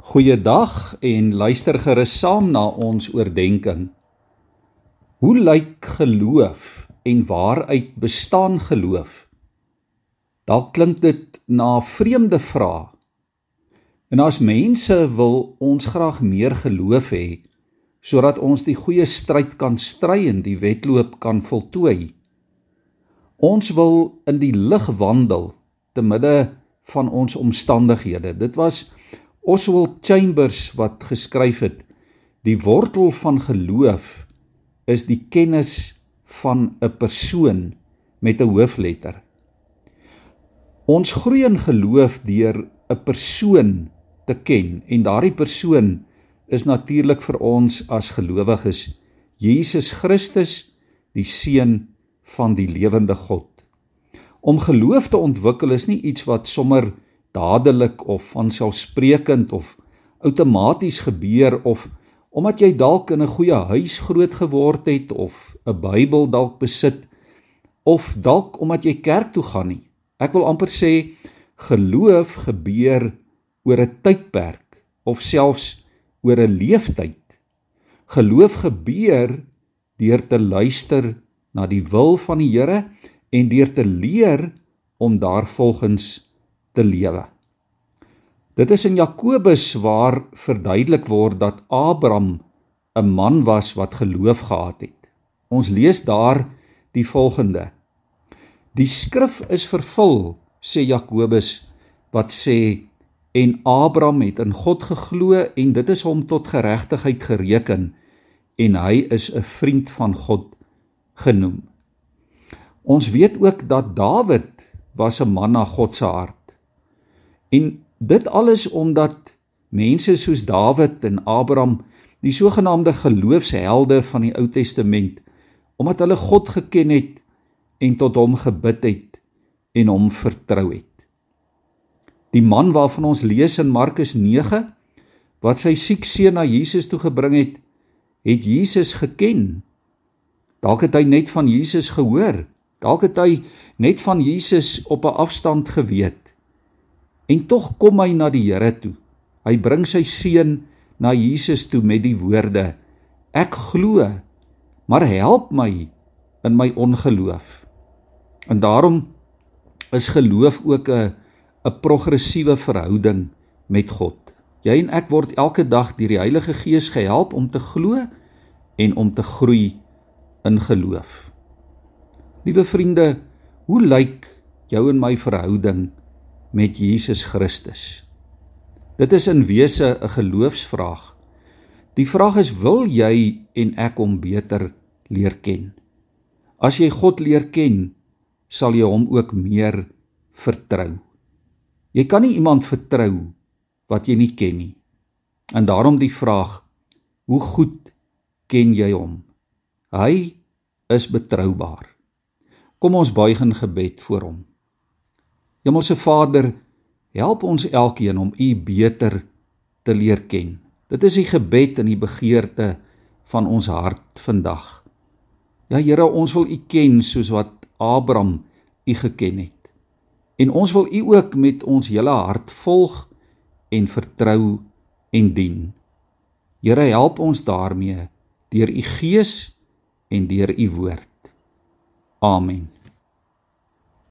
Goeiedag en luister gerus saam na ons oordeenking. Hoe lyk geloof en waaruit bestaan geloof? Dalk klink dit na 'n vreemde vraag. En as mense wil ons graag meer geloof hê sodat ons die goeie stryd kan stry en die wedloop kan voltooi. Ons wil in die lig wandel te midde van ons omstandighede. Dit was Oswald Chambers wat geskryf het: Die wortel van geloof is die kennis van 'n persoon met 'n hoofletter. Ons groei in geloof deur 'n persoon te ken en daardie persoon is natuurlik vir ons as gelowiges Jesus Christus, die seun van die lewende God. Om geloof te ontwikkel is nie iets wat sommer dadelik of vanselfsprekend of outomaties gebeur of omdat jy dalk in 'n goeie huis groot geword het of 'n Bybel dalk besit of dalk omdat jy kerk toe gaan nie. Ek wil amper sê geloof gebeur oor 'n tydperk of selfs oor 'n leeftyd. Geloof gebeur deur te luister na die wil van die Here en deur te leer om daarvolgens te lewe. Dit is in Jakobus waar verduidelik word dat Abraham 'n man was wat geloof gehad het. Ons lees daar die volgende: Die skrif is vervul, sê Jakobus, wat sê en Abraham het in God geglo en dit is hom tot geregtigheid gereken en hy is 'n vriend van God genoem. Ons weet ook dat Dawid was 'n man na God se hart. En dit alles omdat mense soos Dawid en Abraham, die sogenaamde geloofshelde van die Ou Testament, omdat hulle God geken het en tot hom gebid het en hom vertrou het. Die man waarvan ons lees in Markus 9 wat sy siek seun na Jesus toe gebring het, het Jesus geken. Dalk het hy net van Jesus gehoor, dalk het hy net van Jesus op 'n afstand geweet. En tog kom hy na die Here toe. Hy bring sy seun na Jesus toe met die woorde: Ek glo, maar help my in my ongeloof. En daarom is geloof ook 'n 'n progressiewe verhouding met God. Jy en ek word elke dag deur die Heilige Gees gehelp om te glo en om te groei in geloof. Liewe vriende, hoe lyk jou en my verhouding met Jesus Christus? Dit is in wese 'n geloofsvraag. Die vraag is: wil jy en ek hom beter leer ken? As jy God leer ken, sal jy hom ook meer vertrou. Jy kan nie iemand vertrou wat jy nie ken nie. En daarom die vraag: hoe goed ken jy hom? Hy is betroubaar. Kom ons buig in gebed voor hom. Hemelse Vader, help ons elkeen om U beter te leer ken. Dit is die gebed en die begeerte van ons hart vandag. Ja Here, ons wil U ken soos wat Abraham U geken het. En ons wil U ook met ons hele hart volg en vertrou en dien. Here, help ons daarmee deur U Gees en deur U woord. Amen.